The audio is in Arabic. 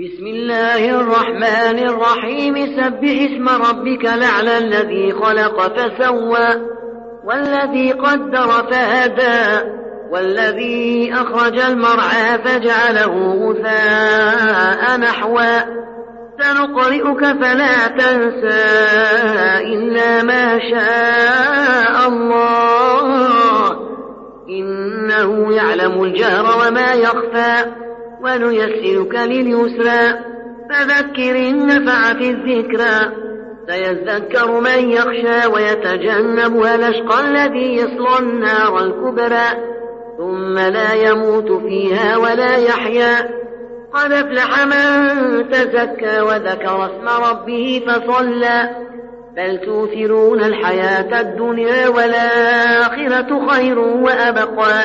بسم الله الرحمن الرحيم. سبح اسم ربك لعلى الذي خلق فسوى والذي قدر فهدى والذي أخرج المرعى فجعله غثاء نحوا سنقرئك فلا تنسى إلا ما شاء الله. إنه يعلم الجهر وما يخفى. ونيسرك لليسرى. فذكر إن نفعت الذكرى. سيذكر من يخشى ويتجنبها الأشقى الذي يصلى النار الكبرى. ثم لا يموت فيها ولا يحيا. قد أفلح من تزكى وذكر اسم ربه فصلى. بل توثرون الحياة الدنيا والآخرة خير وأبقى.